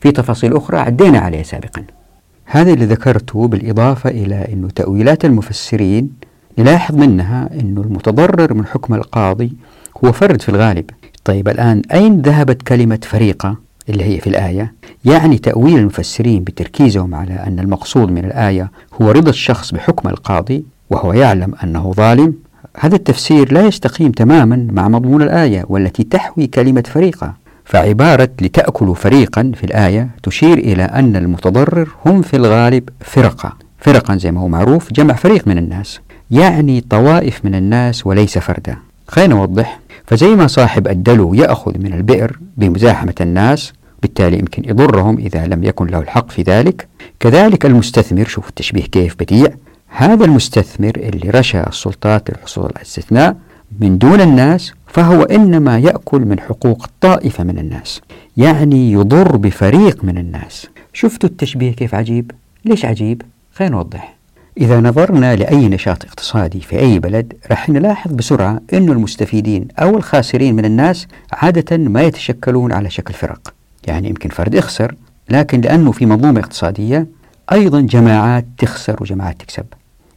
في تفاصيل أخرى عدينا عليها سابقا. هذا اللي ذكرته بالإضافة إلى أن تأويلات المفسرين نلاحظ منها أن المتضرر من حكم القاضي هو فرد في الغالب. طيب الآن أين ذهبت كلمة فريقة اللي هي في الآية؟ يعني تأويل المفسرين بتركيزهم على أن المقصود من الآية هو رضا الشخص بحكم القاضي وهو يعلم أنه ظالم؟ هذا التفسير لا يستقيم تماما مع مضمون الآية والتي تحوي كلمة فريقة. فعبارة لتأكلوا فريقا في الآية تشير إلى أن المتضرر هم في الغالب فرقة. فرقا زي ما هو معروف جمع فريق من الناس. يعني طوائف من الناس وليس فردا. خلينا نوضح. فزي ما صاحب الدلو يأخذ من البئر بمزاحمة الناس بالتالي يمكن يضرهم إذا لم يكن له الحق في ذلك. كذلك المستثمر شوف التشبيه كيف بديع. هذا المستثمر اللي رشى السلطات للحصول على الاستثناء من دون الناس فهو إنما يأكل من حقوق طائفة من الناس يعني يضر بفريق من الناس. شفتوا التشبيه كيف عجيب؟ ليش عجيب؟ خلينا نوضح. إذا نظرنا لأي نشاط اقتصادي في أي بلد رح نلاحظ بسرعة أن المستفيدين أو الخاسرين من الناس عادة ما يتشكلون على شكل فرق. يعني يمكن فرد يخسر لكن لأنه في منظومة اقتصادية أيضا جماعات تخسر وجماعات تكسب.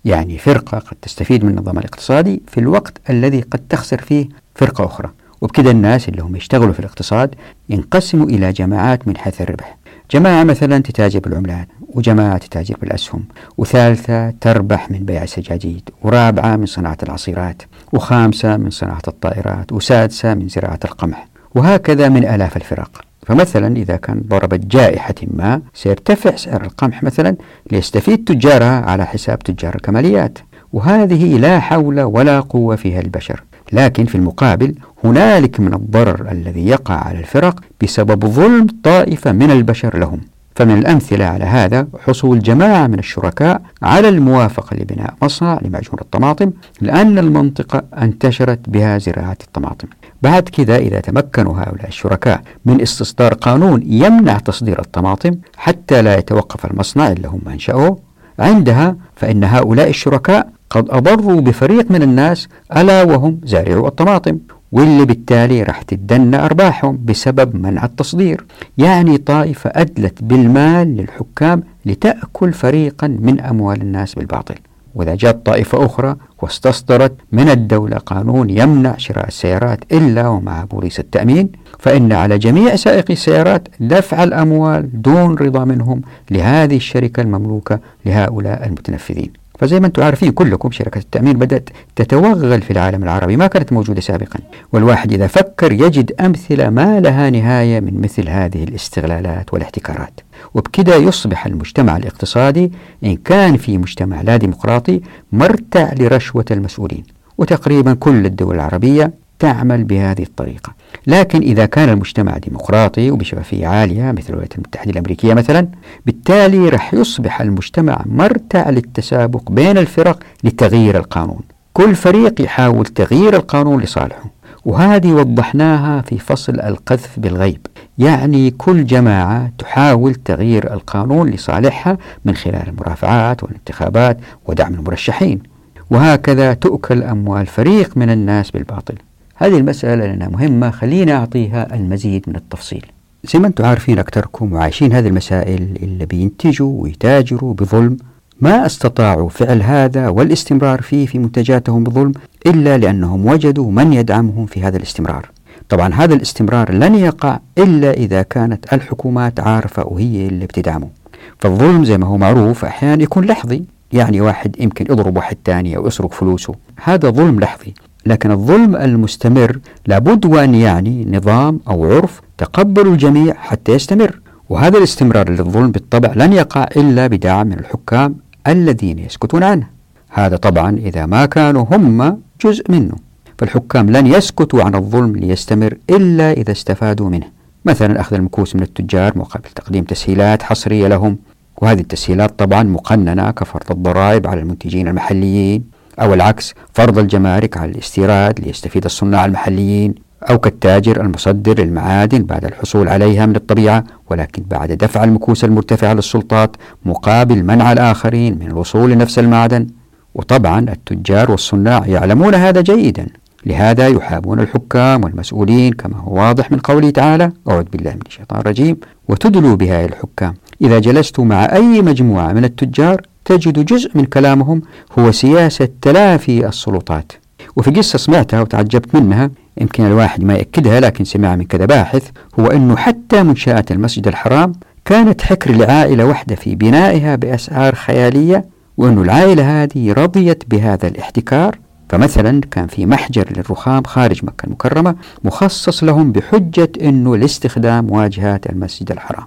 يعني فرقة قد تستفيد من النظام الاقتصادي في الوقت الذي قد تخسر فيه فرقة أخرى. وبكذا الناس اللي هم يشتغلوا في الاقتصاد ينقسموا إلى جماعات من حيث الربح. جماعة مثلا تتاجر بالعملات وجماعة تتاجر بالأسهم وثالثة تربح من بيع السجاجيد ورابعة من صناعة العصيرات وخامسة من صناعة الطائرات وسادسة من زراعة القمح وهكذا من آلاف الفرق. فمثلا إذا كان ضربت جائحة ما سيرتفع سعر القمح مثلا ليستفيد تجارها على حساب تجار الكماليات. وهذه لا حول ولا قوة فيها البشر لكن في المقابل هنالك من الضرر الذي يقع على الفرق بسبب ظلم طائفة من البشر لهم. فمن الأمثلة على هذا حصول جماعة من الشركاء على الموافقة لبناء مصنع لمعجون الطماطم لأن المنطقة انتشرت بها زراعة الطماطم. بعد كذا إذا تمكنوا هؤلاء الشركاء من استصدار قانون يمنع تصدير الطماطم حتى لا يتوقف المصنع اللي هم أنشأوه عندها فإن هؤلاء الشركاء قد أضروا بفريق من الناس ألا وهم زارعو الطماطم واللي بالتالي راح تدنى أرباحهم بسبب منع التصدير. يعني طائفة أدلت بالمال للحكام لتأكل فريقا من أموال الناس بالباطل. وإذا جاءت طائفة أخرى واستصدرت من الدولة قانون يمنع شراء السيارات إلا ومع بوليس التأمين؟ فإن على جميع سائقي السيارات دفع الأموال دون رضا منهم لهذه الشركة المملوكة لهؤلاء المتنفذين. فزي ما أنتم عارفين كلكم شركة التأمين بدأت تتوغل في العالم العربي ما كانت موجودة سابقا. والواحد إذا فكر يجد أمثلة ما لها نهاية من مثل هذه الاستغلالات والاحتكارات. وبكذا يصبح المجتمع الاقتصادي إن كان في مجتمع لا ديمقراطي مرتع لرشوة المسؤولين. وتقريبا كل الدول العربية تعمل بهذه الطريقة. لكن إذا كان المجتمع ديمقراطي وبشفافية عالية مثل الولايات المتحدة الأمريكية مثلا بالتالي رح يصبح المجتمع مرتع للتسابق بين الفرق لتغيير القانون. كل فريق يحاول تغيير القانون لصالحه وهذه وضحناها في فصل القذف بالغيب. يعني كل جماعة تحاول تغيير القانون لصالحها من خلال المرافعات والانتخابات ودعم المرشحين. وهكذا تؤكل أموال فريق من الناس بالباطل. هذه المسألة لأنها مهمة خلينا أعطيها المزيد من التفصيل. زي ما أنتم عارفين أكثركم وعايشين هذه المسائل اللي بينتجوا ويتاجروا بظلم ما استطاعوا فعل هذا والاستمرار فيه في منتجاتهم بظلم إلا لأنهم وجدوا من يدعمهم في هذا الاستمرار. طبعا هذا الاستمرار لن يقع إلا إذا كانت الحكومات عارفة وهي اللي بتدعمه. فالظلم زي ما هو معروف أحيانا يكون لحظي يعني واحد يمكن يضرب واحد ثاني أو يسرق فلوسه. هذا ظلم لحظي. لكن الظلم المستمر لابد وأن يعني نظام أو عرف تقبل الجميع حتى يستمر وهذا الاستمرار للظلم بالطبع لن يقع إلا بدعم من الحكام الذين يسكتون عنه. هذا طبعا إذا ما كانوا هم جزء منه. فالحكام لن يسكتوا عن الظلم ليستمر إلا إذا استفادوا منه. مثلا أخذ المكوس من التجار مقابل تقديم تسهيلات حصرية لهم. وهذه التسهيلات طبعا مقننة كفرض الضرائب على المنتجين المحليين. أو العكس فرض الجمارك على الاستيراد ليستفيد الصناع المحليين أو كالتاجر المصدر للمعادن بعد الحصول عليها من الطبيعة ولكن بعد دفع المكوس المرتفعة للسلطات مقابل منع الآخرين من الوصول لنفس المعدن. وطبعا التجار والصناع يعلمون هذا جيدا. لهذا يحابون الحكام والمسؤولين كما هو واضح من قوله تعالى أعوذ بالله من الشيطان الرجيم وتدلوا بها الحكام. إذا جلست مع أي مجموعة من التجار تجد جزء من كلامهم هو سياسة تلافي السلطات. وفي قصة سمعتها وتعجبت منها يمكن الواحد ما يأكدها لكن سمعها من كذا باحث هو أنه حتى منشآت المسجد الحرام كانت حكر لعائلة واحدة في بنائها بأسعار خيالية وأن العائلة هذه رضيت بهذا الاحتكار. فمثلا كان في محجر للرخام خارج مكة المكرمة مخصص لهم بحجة أنه لاستخدام واجهات المسجد الحرام.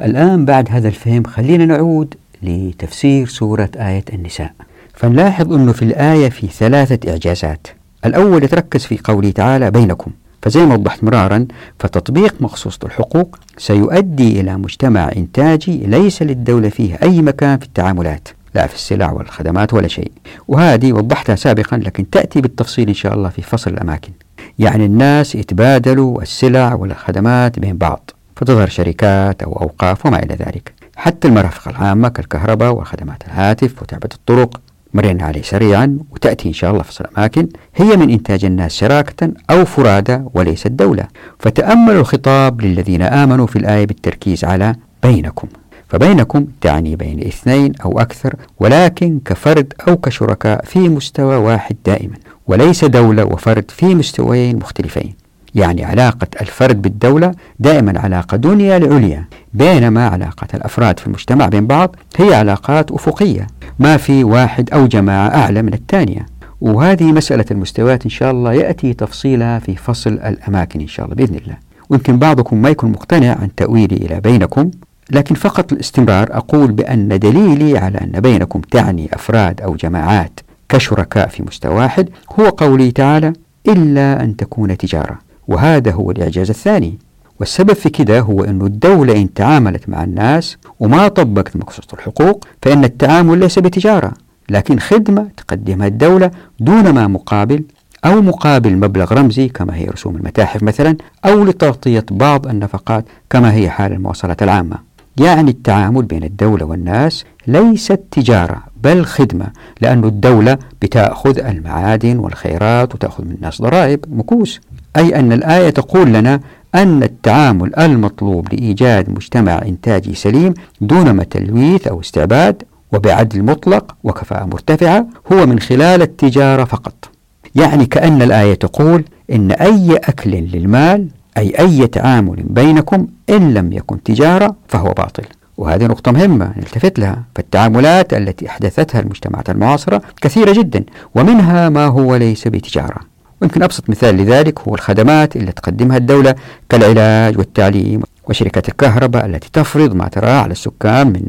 الآن بعد هذا الفهم خلينا نعود لتفسير سورة آية النساء. فنلاحظ أنه في الآية في ثلاثة إعجازات. الأول يتركز في قوله تعالى بينكم فزي ما وضحت مرارا فتطبيق مخصوص الحقوق سيؤدي إلى مجتمع إنتاجي ليس للدولة فيه أي مكان في التعاملات لا في السلع والخدمات ولا شيء. وهذه وضحتها سابقا لكن تأتي بالتفصيل إن شاء الله في فصل الأماكن. يعني الناس يتبادلوا السلع والخدمات بين بعض فتظهر شركات أو أوقاف وما إلى ذلك. حتى المرافق العامة كالكهرباء وخدمات الهاتف وتعبئة الطرق. مرينا عليه سريعا وتأتي إن شاء الله في الأماكن هي من إنتاج الناس شراكة أو فرادى وليس الدولة فتأملوا الخطاب للذين آمنوا في الآية بالتركيز على بينكم. فبينكم تعني بين اثنين أو أكثر ولكن كفرد أو كشركاء في مستوى واحد دائما وليس دولة وفرد في مستويين مختلفين. يعني علاقة الفرد بالدولة دائما علاقة دنيا لعليا بينما علاقة الأفراد في المجتمع بين بعض هي علاقات أفقية ما في واحد أو جماعة أعلى من الثانية. وهذه مسألة المستويات إن شاء الله يأتي تفصيلها في فصل الأماكن إن شاء الله بإذن الله. ويمكن بعضكم ما يكون مقتنع عن تأويلي إلى بينكم لكن فقط الاستمرار أقول بأن دليلي على أن بينكم تعني أفراد أو جماعات كشركاء في مستوى واحد هو قوله تعالى إلا أن تكون تجارة. وهذا هو الإعجاز الثاني. والسبب في كده هو أن الدولة إن تعاملت مع الناس وما طبقت مقصود الحقوق فإن التعامل ليس بتجارة لكن خدمة تقدمها الدولة دون ما مقابل أو مقابل مبلغ رمزي كما هي رسوم المتاحف مثلا أو لتغطية بعض النفقات كما هي حال المواصلات العامة. يعني التعامل بين الدولة والناس ليست تجارة بل خدمة لأن الدولة بتأخذ المعادن والخيرات وتأخذ من الناس ضرائب مكوس. أي أن الآية تقول لنا أن التعامل المطلوب لإيجاد مجتمع إنتاجي سليم دون تلويث أو استعباد وبعدل مطلق وكفاءة مرتفعة هو من خلال التجارة فقط. يعني كأن الآية تقول إن أي أكل للمال أي أي تعامل بينكم إن لم يكن تجارة فهو باطل. وهذه نقطة مهمة نلتفت لها. فالتعاملات التي أحدثتها المجتمعات المعاصرة كثيرة جدا ومنها ما هو ليس بتجارة. ويمكن أبسط مثال لذلك هو الخدمات اللي تقدمها الدولة كالعلاج والتعليم وشركات الكهرباء التي تفرض ما تراه على السكان من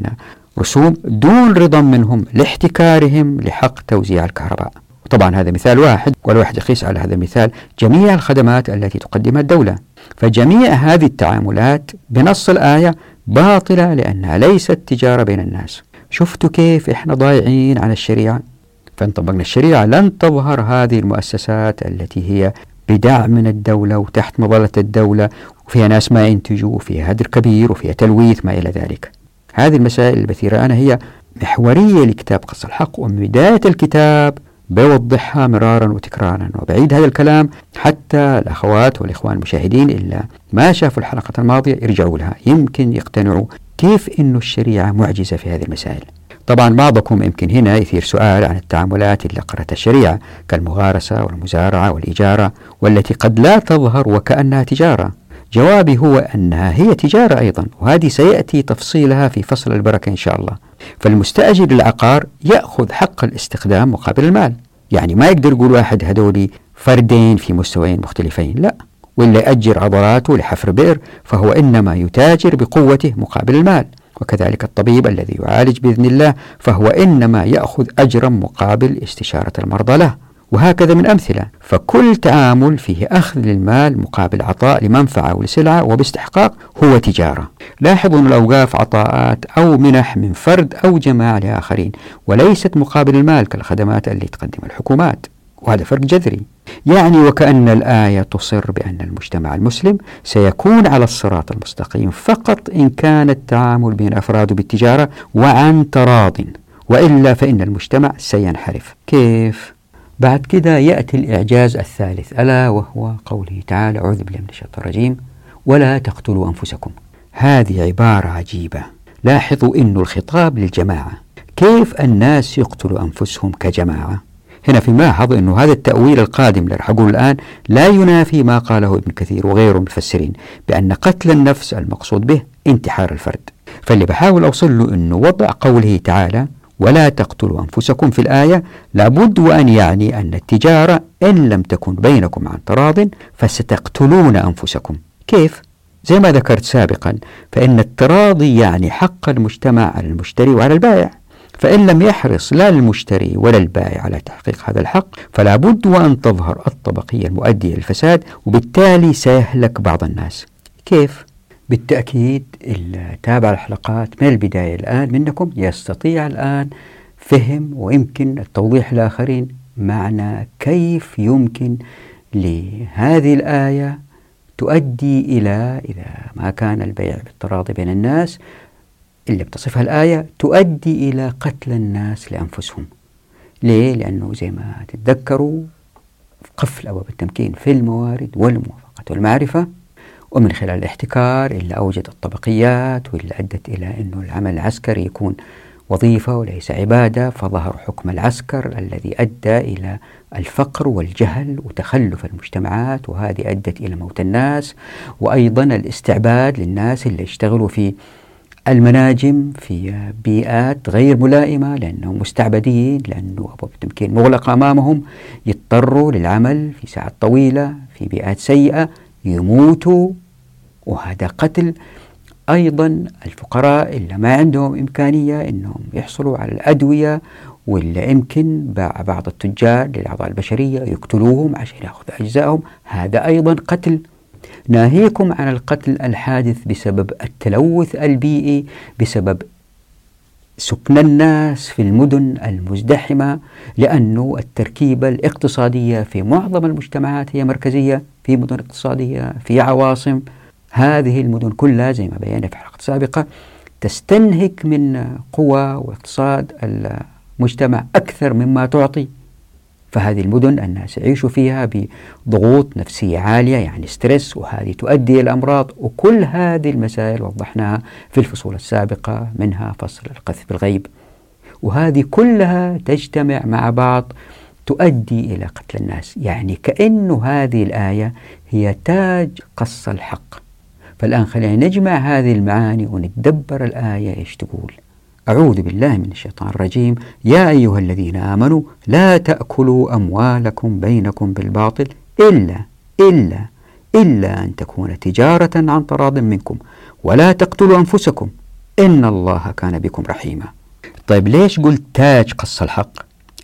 رسوم دون رضا منهم لاحتكارهم لحق توزيع الكهرباء. طبعا هذا مثال واحد والواحد يقيس على هذا المثال جميع الخدمات التي تقدمها الدولة. فجميع هذه التعاملات بنص الآية باطلة لأنها ليست تجارة بين الناس. شفتوا كيف إحنا ضايعين على الشريعة؟ فإن طبقنا الشريعة لن تظهر هذه المؤسسات التي هي بدعم من الدولة وتحت مظلة الدولة وفيها ناس ما ينتجوا وفيها هدر كبير وفيها تلويث ما إلى ذلك. هذه المسائل البثيرة أنا هي محورية لكتاب قص الحق ومن بداية الكتاب بوضحها مرارا وتكرارا. وبعيد هذا الكلام حتى الأخوات والإخوان المشاهدين إلا ما شافوا الحلقة الماضية يرجعوا لها. يمكن يقتنعوا كيف أن الشريعة معجزة في هذه المسائل. طبعا بعضكم يمكن هنا يثير سؤال عن التعاملات اللي قرأتها الشريعة كالمغارسة والمزارعة والإجارة والتي قد لا تظهر وكأنها تجارة. جوابي هو أنها هي تجارة أيضا وهذه سيأتي تفصيلها في فصل البركة إن شاء الله. فالمستأجر للعقار يأخذ حق الاستخدام مقابل المال. يعني ما يقدر يقول واحد هذولي فردين في مستويين مختلفين لا. ولا يأجر عضلاته لحفر بئر فهو إنما يتاجر بقوته مقابل المال. وكذلك الطبيب الذي يعالج بإذن الله فهو إنما يأخذ أجرا مقابل استشارة المرضى له. وهكذا من أمثلة. فكل تعامل فيه أخذ للمال مقابل عطاء لمنفعة ولسلعة وباستحقاق هو تجارة. لاحظوا أن الأوقاف عطاءات أو منح من فرد أو جماعة لآخرين وليست مقابل المال كالخدمات اللي تقدمها الحكومات. وهذا فرق جذري. يعني وكأن الآية تصر بأن المجتمع المسلم سيكون على الصراط المستقيم فقط إن كان التعامل بين أفراده بالتجارة وعن تراض وإلا فإن المجتمع سينحرف. كيف؟ بعد كده يأتي الإعجاز الثالث. ألا وهو قوله تعالى أعوذ بالله من الشيطان الرجيم ولا تقتلوا أنفسكم. هذه عبارة عجيبة. لاحظوا أن الخطاب للجماعة. كيف الناس يقتلوا أنفسهم كجماعة؟ هنا في ملاحظ أنه هذا التأويل القادم اللي راح أقول الآن لا ينافي ما قاله ابن كثير وغيره من المفسرين بأن قتل النفس المقصود به انتحار الفرد. فاللي بحاول أوصل له أنه وضع قوله تعالى ولا تقتلوا أنفسكم في الآية لابد وأن يعني أن التجارة إن لم تكن بينكم عن تراض فستقتلون أنفسكم. كيف؟ زي ما ذكرت سابقا فإن التراضي يعني حق المجتمع على المشتري وعلى البائع. فإن لم يحرص لا المشتري ولا البائع على تحقيق هذا الحق فلا بد وأن تظهر الطبقية المؤدية للفساد وبالتالي سيهلك بعض الناس كيف؟ بالتأكيد التابع الحلقات من البداية الآن منكم يستطيع الآن فهم ويمكن التوضيح للآخرين معنى كيف يمكن لهذه الآية تؤدي إلى إذا ما كان البيع بالتراضي بين الناس اللي بتصفها الآية تؤدي إلى قتل الناس لأنفسهم ليه؟ لأنه زي ما تتذكروا قفل أبواب التمكين في الموارد والموافقة والمعرفة ومن خلال الاحتكار اللي أوجد الطبقيات واللي أدت إلى أنه العمل العسكري يكون وظيفة وليس عبادة فظهر حكم العسكر الذي أدى إلى الفقر والجهل وتخلف المجتمعات وهذه أدت إلى موت الناس وأيضا الاستعباد للناس اللي يشتغلوا في المناجم في بيئات غير ملائمة لأنهم مستعبدين لأنه أبواب التمكين مغلقة أمامهم يضطروا للعمل في ساعات طويلة في بيئات سيئة يموتوا وهذا قتل. أيضا الفقراء اللي ما عندهم إمكانية أنهم يحصلوا على الأدوية واللي يمكن باع بعض التجار للأعضاء البشرية يقتلوهم عشان يأخذوا أجزائهم هذا أيضا قتل. ناهيكم عن القتل الحادث بسبب التلوث البيئي بسبب سكن الناس في المدن المزدحمة لأن التركيبة الاقتصادية في معظم المجتمعات هي مركزية في مدن اقتصادية في عواصم. هذه المدن كلها زي ما بينا في حلقة سابقة تستنهك من قوى واقتصاد المجتمع أكثر مما تعطي. فهذه المدن الناس يعيشوا فيها بضغوط نفسية عالية يعني ستريس وهذه تؤدي إلى الأمراض وكل هذه المسائل وضحناها في الفصول السابقة منها فصل القذف بالغيب. وهذه كلها تجتمع مع بعض تؤدي إلى قتل الناس. يعني كأن هذه الآية هي تاج قص الحق. فالآن خلينا نجمع هذه المعاني ونتدبر الآية إيش تقول؟ أعوذ بالله من الشيطان الرجيم. يا أيها الذين آمنوا لا تأكلوا أموالكم بينكم بالباطل إلا إلا إلا أن تكون تجارة عن تراض منكم. ولا تقتلوا أنفسكم. إن الله كان بكم رحيما. طيب ليش قلت تاج قص الحق؟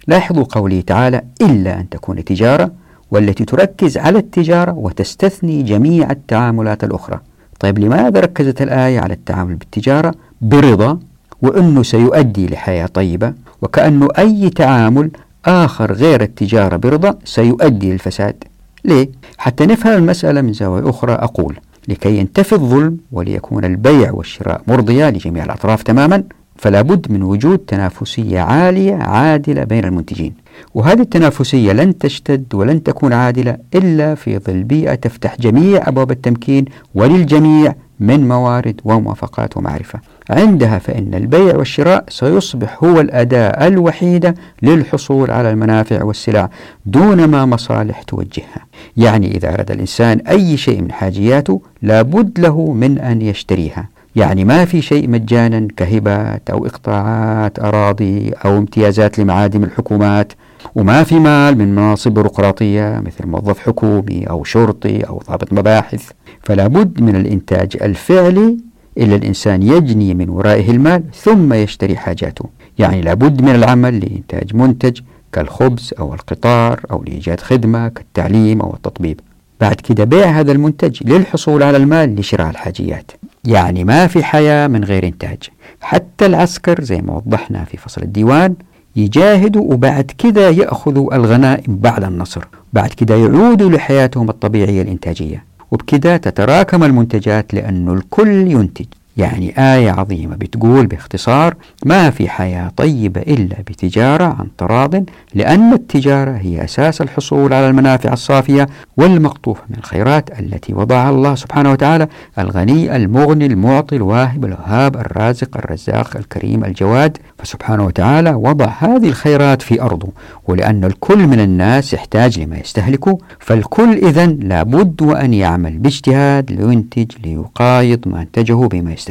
لاحظوا قوله تعالى إلا أن تكون تجارة والتي تركز على التجارة وتستثني جميع التعاملات الأخرى. طيب لماذا ركزت الآية على التعامل بالتجارة؟ برضا وأنه سيؤدي لحياة طيبة وكأنه أي تعامل آخر غير التجارة برضا سيؤدي للفساد ليه؟ حتى نفهم المسألة من زاوية أخرى أقول لكي ينتفي الظلم وليكون البيع والشراء مرضية لجميع الأطراف تماما فلا بد من وجود تنافسية عالية عادلة بين المنتجين وهذه التنافسية لن تشتد ولن تكون عادلة إلا في ظل بيئة تفتح جميع أبواب التمكين وللجميع من موارد وموافقات ومعرفة. عندها فإن البيع والشراء سيصبح هو الأداة الوحيدة للحصول على المنافع والسلع دون ما مصالح توجهها. يعني إذا أراد الإنسان أي شيء من حاجياته لابد له من أن يشتريها. يعني ما في شيء مجانا كهبات أو إقطاعات أراضي أو امتيازات لمعادم الحكومات. وما في مال من مناصب بيروقراطية مثل موظف حكومي أو شرطي أو ضابط مباحث. فلا بد من الإنتاج الفعلي إلا الإنسان يجني من ورائه المال ثم يشتري حاجاته. يعني لابد من العمل لإنتاج منتج كالخبز أو القطار أو لإيجاد خدمة كالتعليم أو التطبيب. بعد كده بيع هذا المنتج للحصول على المال لشراء الحاجيات. يعني ما في حياة من غير إنتاج. حتى العسكر زي ما وضحنا في فصل الديوان يجاهدوا وبعد كده يأخذوا الغنائم بعد النصر. بعد كده يعودوا لحياتهم الطبيعية الإنتاجية. وبكده تتراكم المنتجات لأنه الكل ينتج. يعني آية عظيمة بتقول باختصار ما في حياة طيبة إلا بتجارة عن تراض لأن التجارة هي أساس الحصول على المنافع الصافية والمقطوفة من الخيرات التي وضعها الله سبحانه وتعالى الغني المغني المعطي الواهب الوهاب الرازق الرزاق الكريم الجواد. فسبحانه وتعالى وضع هذه الخيرات في أرضه ولأن الكل من الناس يحتاج لما يستهلكه. فالكل إذا لابد وأن يعمل باجتهاد لينتج ليقايض ما انتجه بما يستهلكه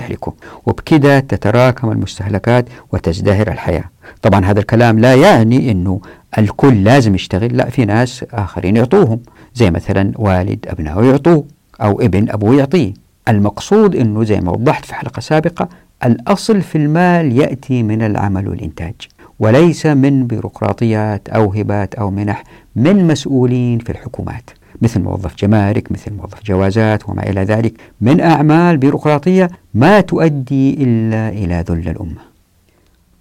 وبكذا تتراكم المستهلكات وتزدهر الحياة. طبعا هذا الكلام لا يعني أنه الكل لازم يشتغل لا في ناس آخرين يعطوهم. زي مثلا والد أبنائه يعطوه أو ابن أبوه يعطيه. المقصود أنه زي ما وضحت في حلقة سابقة الأصل في المال يأتي من العمل والإنتاج. وليس من بيروقراطيات أو هبات أو منح من مسؤولين في الحكومات. مثل موظف جمارك مثل موظف جوازات وما إلى ذلك. من أعمال بيروقراطية ما تؤدي إلا إلى ذل الأمة.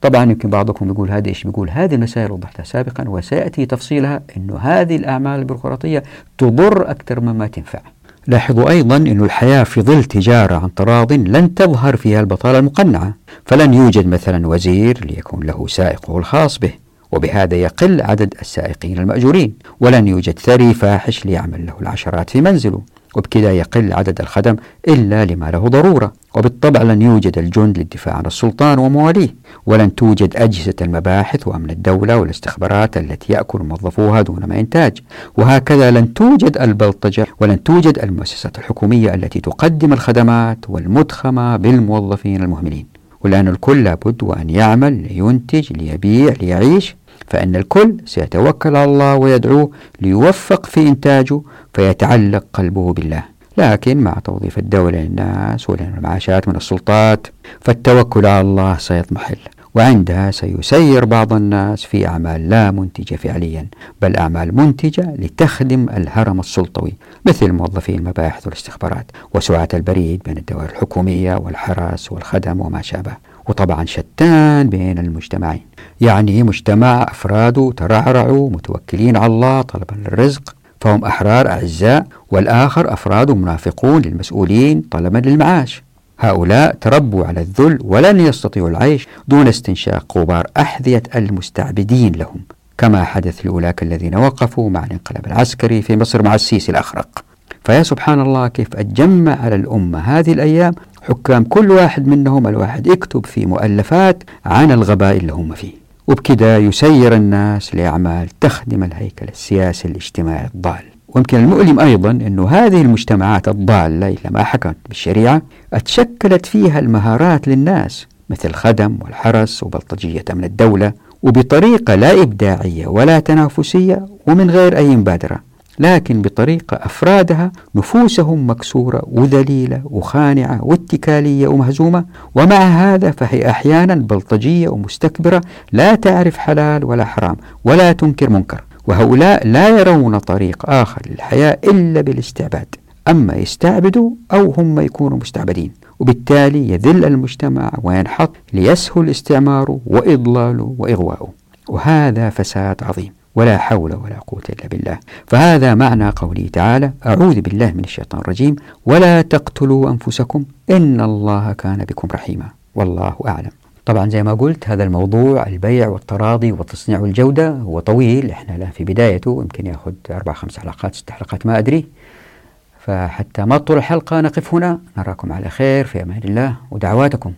طبعا يمكن بعضكم يقول هذا إيش بيقول؟ هذه المسائل وضحتها سابقا وسيأتي تفصيلها إنه هذه الأعمال البيروقراطية تضر أكثر مما تنفع. لاحظوا أيضا إنه الحياة في ظل تجارة عن تراض لن تظهر فيها البطالة المقنعة، فلن يوجد مثلا وزير ليكون له سائقه الخاص به، وبهذا يقل عدد السائقين المأجورين، ولن يوجد ثري فاحش ليعمل له العشرات في منزله، وبكذا يقل عدد الخدم إلا لما له ضرورة. وبالطبع لن يوجد الجند للدفاع عن السلطان ومواليه. ولن توجد أجهزة المباحث وأمن الدولة والاستخبارات التي يأكل موظفوها دون ما إنتاج. وهكذا لن توجد البلطجة ولن توجد المؤسسات الحكومية التي تقدم الخدمات والمدخمة بالموظفين المهملين. ولأن الكل لابد وأن يعمل لينتج ليبيع ليعيش فإن الكل سيتوكل على الله ويدعوه ليوفق في إنتاجه فيتعلق قلبه بالله. لكن مع توظيف الدولة للناس وللمعاشات من السلطات فالتوكل على الله سيضمحل. وعندها سيسير بعض الناس في أعمال لا منتجة فعليا بل أعمال منتجة لتخدم الهرم السلطوي مثل موظفي المباحث والاستخبارات وسعاة البريد بين الدوائر الحكومية والحرس والخدم وما شابه. وطبعا شتان بين المجتمعين. يعني مجتمع أفراده ترعرعوا متوكلين على الله طلبا للرزق فهم أحرار أعزاء والآخر أفراد منافقون للمسؤولين طلبا للمعاش. هؤلاء تربوا على الذل ولن يستطيعوا العيش دون استنشاق غبار أحذية المستعبدين لهم. كما حدث لأولاك الذين وقفوا مع الانقلاب العسكري في مصر مع السيسي الأخرق. فيا سبحان الله كيف أتجمع على الأمة هذه الأيام حكام كل واحد منهم الواحد يكتب في مؤلفات عن الغباء اللي هم فيه. وبكذا يسير الناس لأعمال تخدم الهيكل السياسي الاجتماعي الضال. ويمكن المؤلم أيضا أن هذه المجتمعات الضالة إلى ما حكمت بالشريعة أتشكلت فيها المهارات للناس مثل الخدم والحرس وبلطجية أمن الدولة وبطريقة لا إبداعية ولا تنافسية ومن غير أي مبادرة. لكن بطريقة أفرادها نفوسهم مكسورة وذليلة وخانعة واتكالية ومهزومة. ومع هذا فهي أحيانا بلطجية ومستكبرة لا تعرف حلال ولا حرام ولا تنكر منكر. وهؤلاء لا يرون طريق آخر للحياة إلا بالاستعباد. أما يستعبدوا أو هم يكونوا مستعبدين. وبالتالي يذل المجتمع وينحط ليسهل استعماره وإضلاله وإغواؤه وهذا فساد عظيم. ولا حول ولا قوة إلا بالله. فهذا معنى قوله تعالى أعوذ بالله من الشيطان الرجيم ولا تقتلوا أنفسكم إن الله كان بكم رحيما. والله أعلم. طبعا زي ما قلت هذا الموضوع البيع والتراضي والتصنيع والجودة هو طويل إحنا الآن في بدايته يمكن يأخذ أربع خمس حلقات ست حلقات ما أدري. فحتى ما تطول الحلقة نقف هنا. نراكم على خير في أمان الله ودعواتكم.